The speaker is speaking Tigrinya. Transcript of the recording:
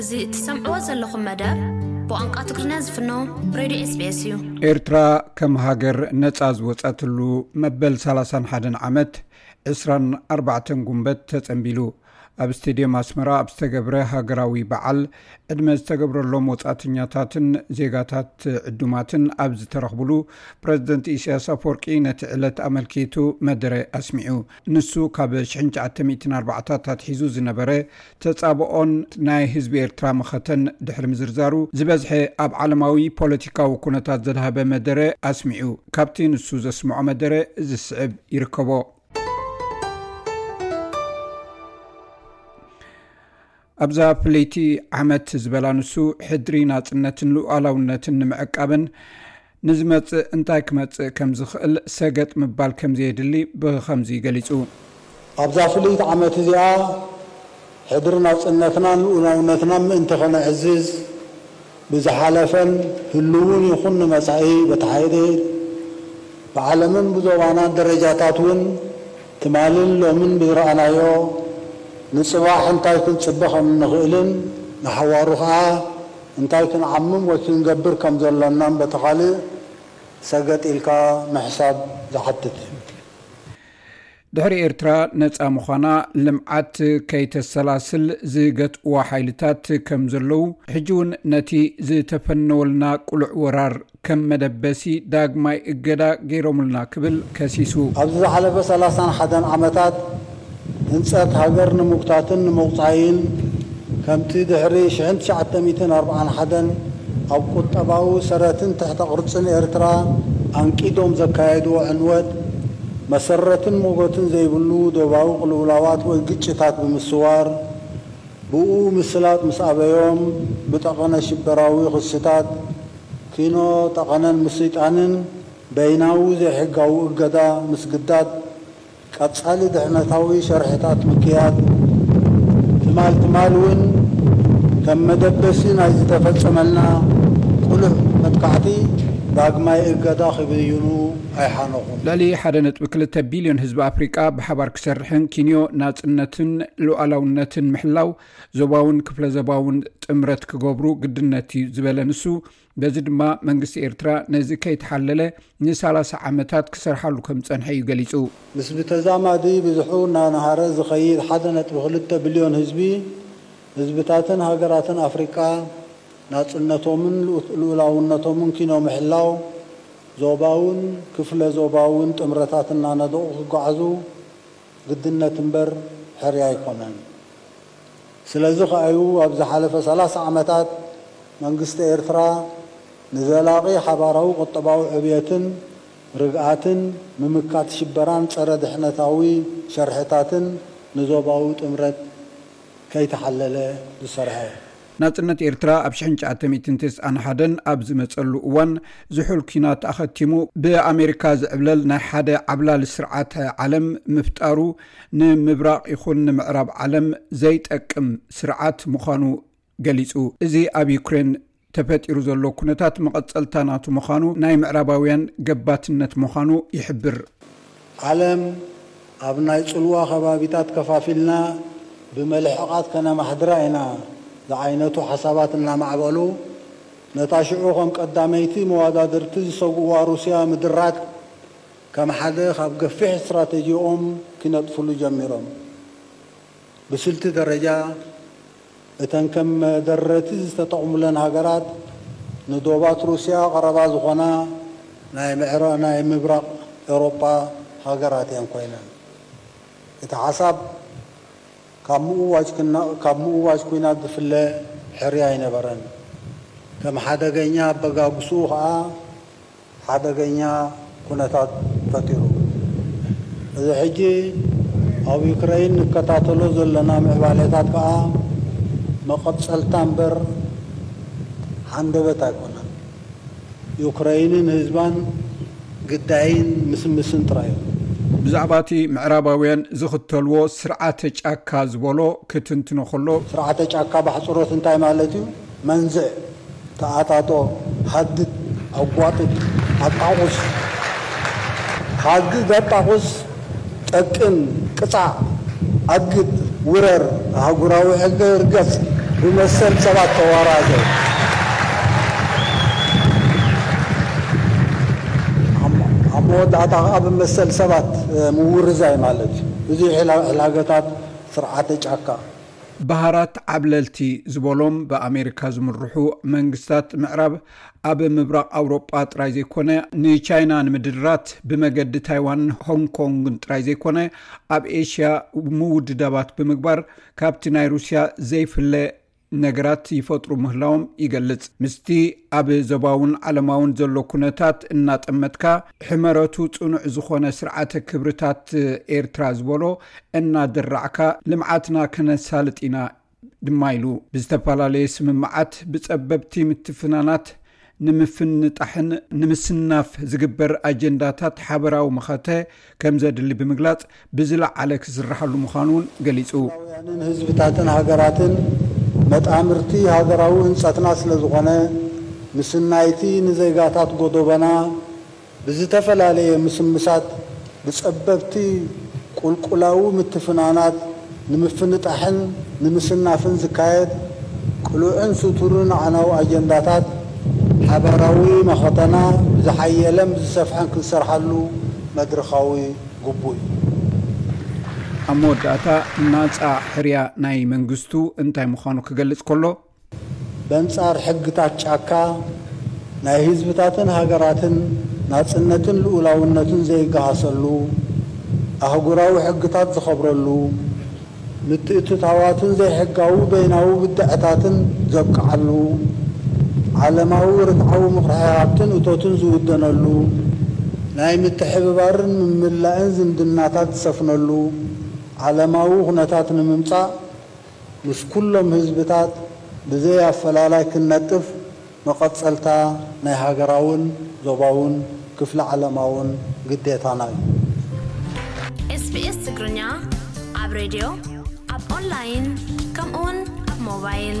እዚ እትሰምዕዎ ዘለኹም መደብ ብቋንቋ ትግርኛ ዝፍኖ ሬድዮ ኤስቤስ እዩ። ኤርትራ ከም ሃገር ነፃ ዝወፀትሉ መበል 31 ዓመት 24 ጉንበት ተፀንቢሉ ኣብ ስተድየም ኣስመራ ኣብ ዝተገብረ ሃገራዊ በዓል ዕድመ ዝተገብረሎም ወፃትኛታትን ዜጋታት ዕዱማትን ኣብ ዝተረኽብሉ ፕረዚደንት ኢስያስ ኣፍወርቂ ነቲ ዕለት ኣመልኪቱ መደረ ኣስሚዑ ንሱ ካብ ሽሕን ትሽዓተ ሚእትን ኣርባዕታት ኣትሒዙ ዝነበረ ተጻብኦን ናይ ህዝቢ ኤርትራ መኸተን ድሕሪ ምዝርዛሩ፣ ዝበዝሐ ኣብ ዓለማዊ ፖለቲካዊ ኩነታት ዘድሃበ መደረ ኣስሚዑ። ካብቲ ንሱ ዘስምዖ መደረ እዚ ዝስዕብ ይርከቦ። ኣብዛ ፍልይቲ ዓመት ዝበላ ንሱ ሕድሪ ናጽነትን ሉኣላውነትን ንምዕቃብን ንዝመጽእ እንታይ ክመጽእ ከም ዝኽእል ሰገጥ ምባል ከም ዘየድሊ ብኸምዚ ገሊጹ። ኣብዛ ፍልይቲ ዓመት እዚኣ ሕድሪ ናጽነትናን ልኡላውነትናን ምእንቲ ከነዕዝዝ፣ ብዝሓለፈን ህሉውን ይኹን ንመጻኢ በቲ ሓይሊ ብዓለምን ብዞባናን ደረጃታት እውን ትማልን ሎምን ብዝረኣናዮ ንጽባሕ እንታይ ክንጽበ ከም እንኽእልን ንሓዋሩ ከኣ እንታይ ክንዓምም ወይ ክንገብር ከም ዘሎናን በቲ ካልእ ሰገጥ ኢልካ ምሕሳብ ዝሓትት እዩ። ድሕሪ ኤርትራ ነፃ ምዃና ልምዓት ከይተሰላስል ዝገትእዋ ሓይልታት ከም ዘለዉ ሕጂ እውን ነቲ ዝተፈነወልና ቅሉዕ ወራር ከም መደበሲ ዳግማይ እገዳ ገይሮምልና ክብል ከሲሱ። ኣብዚ ዝሓለፈ ሰላሳን ሓደን ዓመታት ህንፀት ሃገር ንምጉታትን ንምቑፃይን ከምቲ ድሕሪ ሽሕን ትሽዓተ ሚእትን ኣርብዓን ሓደን ኣብ ቁጠባዊ ሰረትን ትሕተ ቅርፅን ኤርትራ ኣንቂዶም ዘካየድዎ ዕንወት መሰረትን ሞጎትን ዘይብሉ ዶባዊ ቅልውላዋት ወይ ግጭታት ብምስዋር ብኡ ምስላጥ ምስ ኣበዮም ብጠቐነ ሽበራዊ ክስታት ኪኖ ጠቐነን ምስይጣንን በይናዊ ዘይሕጋዊ እገዳ ምስግዳድ ቀጻሊ ድሕነታዊ ሸርሒታት ምክያድ ትማል ትማል ውን ከም መደበሲ ናይ ዝተፈጸመልና ቁሉዕ መጥቃዕቲ ዳግማይ እገዳ ክብይኑ ኣይሓነኹን። ልዕሊ ሓደ ነጥቢ ክልተ ቢልዮን ህዝቢ ኣፍሪቃ ብሓባር ክሰርሕን ኪንዮ ናጽነትን ሉኣላውነትን ምሕላው ዞባውን ክፍለ ዘባውን ጥምረት ክገብሩ ግድነት እዩ ዝበለ ንሱ፣ በዚ ድማ መንግስቲ ኤርትራ ነዚ ከይተሓለለ ንሳላሳ ዓመታት ክሰርሓሉ ከም ዝጸንሐ እዩ ገሊጹ። ምስ ብተዛማዲ ብዝሑ እናነሃረ ዝኸይድ ሓደ ነጥቢ ክልተ ቢልዮን ህዝቢ፣ ህዝብታትን ሃገራትን ኣፍሪቃ ናጽነቶምን ልኡላውነቶምን ኪኖ ምሕላው፣ ዞባውን ክፍለ ዞባውን ጥምረታት እናነደቑ ክጓዓዙ ግድነት እምበር ሕርያ ኣይኮነን። ስለዚ ከኣ'ዩ ኣብ ዝሓለፈ ሰላሳ ዓመታት መንግስቲ ኤርትራ ንዘላቒ ሓባራዊ ቁጠባዊ ዕብየትን ርግኣትን ምምካት ሽበራን ጸረ ድሕነታዊ ሸርሕታትን ንዞባዊ ጥምረት ከይተሓለለ ዝሰርሐ። ናጽነት ኤርትራ ኣብ ሽሕን ትሽዓተ ሚእትን ተስዓን ሓደን ኣብ ዝመጸሉ እዋን ዝሑል ኩናት ኣኸቲሙ ብኣሜሪካ ዝዕብለል ናይ ሓደ ዓብላሊ ስርዓተ ዓለም ምፍጣሩ ንምብራቕ ይኹን ንምዕራብ ዓለም ዘይጠቅም ስርዓት ምዃኑ ገሊጹ እዚ ኣብ ዩክሬን ተፈጢሩ ዘሎ ኩነታት መቐጸልታ ናቱ ምዃኑ ናይ ምዕራባውያን ገባትነት ምዃኑ ይሕብር። ዓለም ኣብ ናይ ጽልዋ ከባቢታት ከፋፊልና ብመልሕቓት ከነማሕድራ ኢና ዝዓይነቱ ሓሳባት እናማዕበሉ፣ ነታ ሽዑ ከም ቀዳመይቲ መዋዳድርቲ ዝሰጉዋ ሩስያ ምድራግ ከም ሓደ ካብ ገፊሕ ስትራተጂኦም ኪነጥፍሉ ጀሚሮም። ብስልቲ ደረጃ፣ እተን ከም መደረቲ ዝተጠቕሙለን ሃገራት ንዶባት ሩስያ ቀረባ ዝኾና ናይ ምብራቕ ኤውሮጳ ሃገራት እየን ኮይነን። እቲ ሓሳብ ካብ ምእዋጅ ኲናት ዝፍለ ሕርያ ኣይነበረን። ከም ሓደገኛ ኣበጋግስኡ ከኣ፣ ሓደገኛ ኩነታት ፈጢሩ። እዚ ሕጂ ኣብ ዩክረይን ንከታተሎ ዘለና ምዕባሌታት ከኣ መቐጸልታ እምበር ሃንደበት ኣይኮነን። ዩክረይንን ህዝባን ግዳይን ምስምስን ጥራይ እዩ። ብዛዕባ እቲ ምዕራባውያን ዝኽተልዎ ስርዓተ ጫካ ዝበሎ ክትንትኖ ከሎ። ስርዓተ ጫካ ባሕጽሮት እንታይ ማለት እዩ? መንዝዕ። ተኣጣጦ ሓግግ ኣጓጥጥ ኣጣቑስ ሓግግ ኣጣቑስ ጠቅም ቅጻዕ ኣግድ ውረር ኣህጉራዊ ሕገ እርገጽ ብመሰል ሰባት ተዋራዘ ኣብ መወዳእታ ከኣ ብመሰል ሰባት ምውርዛይ ማለት እዩ። እዚ ሕላገታት ስርዓተ ጫካ። በሃራት ዓብለልቲ ዝበሎም ብኣሜሪካ ዝምርሑ መንግስታት ምዕራብ ኣብ ምብራቕ ኣውሮጳ ጥራይ ዘይኮነ ንቻይና ንምድራት ብመገዲ ታይዋንን ሆንግ ኮንግን ጥራይ ዘይኮነ ኣብ ኤሽያ ምውድዳባት ብምግባር ካብቲ ናይ ሩስያ ዘይፍለ ነገራት ይፈጥሩ ምህላዎም ይገልጽ ምስቲ ኣብ ዞባውን ዓለማውን ዘሎ ኩነታት እናጠመትካ ሕመረቱ ጽኑዕ ዝኾነ ስርዓተ ክብርታት ኤርትራ ዝበሎ እናድራዕካ ልምዓትና ከነሳልጥ ኢና ድማ ኢሉ። ብዝተፈላለየ ስምምዓት ብፀበብቲ ምትፍናናት ንምፍንጣሕን ንምስናፍ ዝግበር ኣጀንዳታት ሓበራዊ መኸተ ከምዘድሊ ብምግላፅ ብዝለዓለ ክስርሓሉ ምዃኑ እውን ገሊፁ። ህዝባውያንን ህዝብታትን ሃገራትን መጣምርቲ ሃገራዊ ህንፀትና ስለዝኾነ ምስናይ'ቲ ንዜጋታት ጎዶቦና ብዝተፈላለየ ምስምሳት ብጸበብቲ ቁልቁላዊ ምትፍናናት ንምፍንጣሕን ንምስናፍን ዝካየድ ቅሉዕን ስቱርን ኣዕናዊ ኣጀንዳታት ሓባራዊ መኸተና ብዝሓየለን ብዝሰፍሐን ክንሰርሓሉ መድርኻዊ ግቡእ እዩ። ኣብ መወዳእታ ናጻ ሕርያ ናይ መንግስቱ እንታይ ምዃኑ ክገልጽ ከሎ፣ በንጻር ሕግታት ጫካ ናይ ህዝብታትን ሃገራትን ናጽነትን ልኡላውነትን ዘይገሃሰሉ፣ ኣህጉራዊ ሕግታት ዝኸብረሉ፣ ምትእትታዋትን ዘይሕጋዊ በይናዊ ብድዐታትን ዘብቅዓሉ፣ ዓለማዊ ርትዓዊ ምቕርሐ ሃብትን እቶትን ዝውደነሉ፣ ናይ ምትሕብባርን ምምላእን ዝምድናታት ዝሰፍነሉ ዓለማዊ ኩነታት ንምምጻእ፣ ምስ ኩሎም ህዝብታት ብዘይ ኣፈላላይ ክንነጥፍ መቐጸልታ ናይ ሃገራውን ዞባውን ክፍለ ዓለማውን ግዴታና እዩ። SBS ትግርኛ ኣብ ሬድዮ፣ ኣብ ኦንላይን ከምኡውን ኣብ ሞባይል።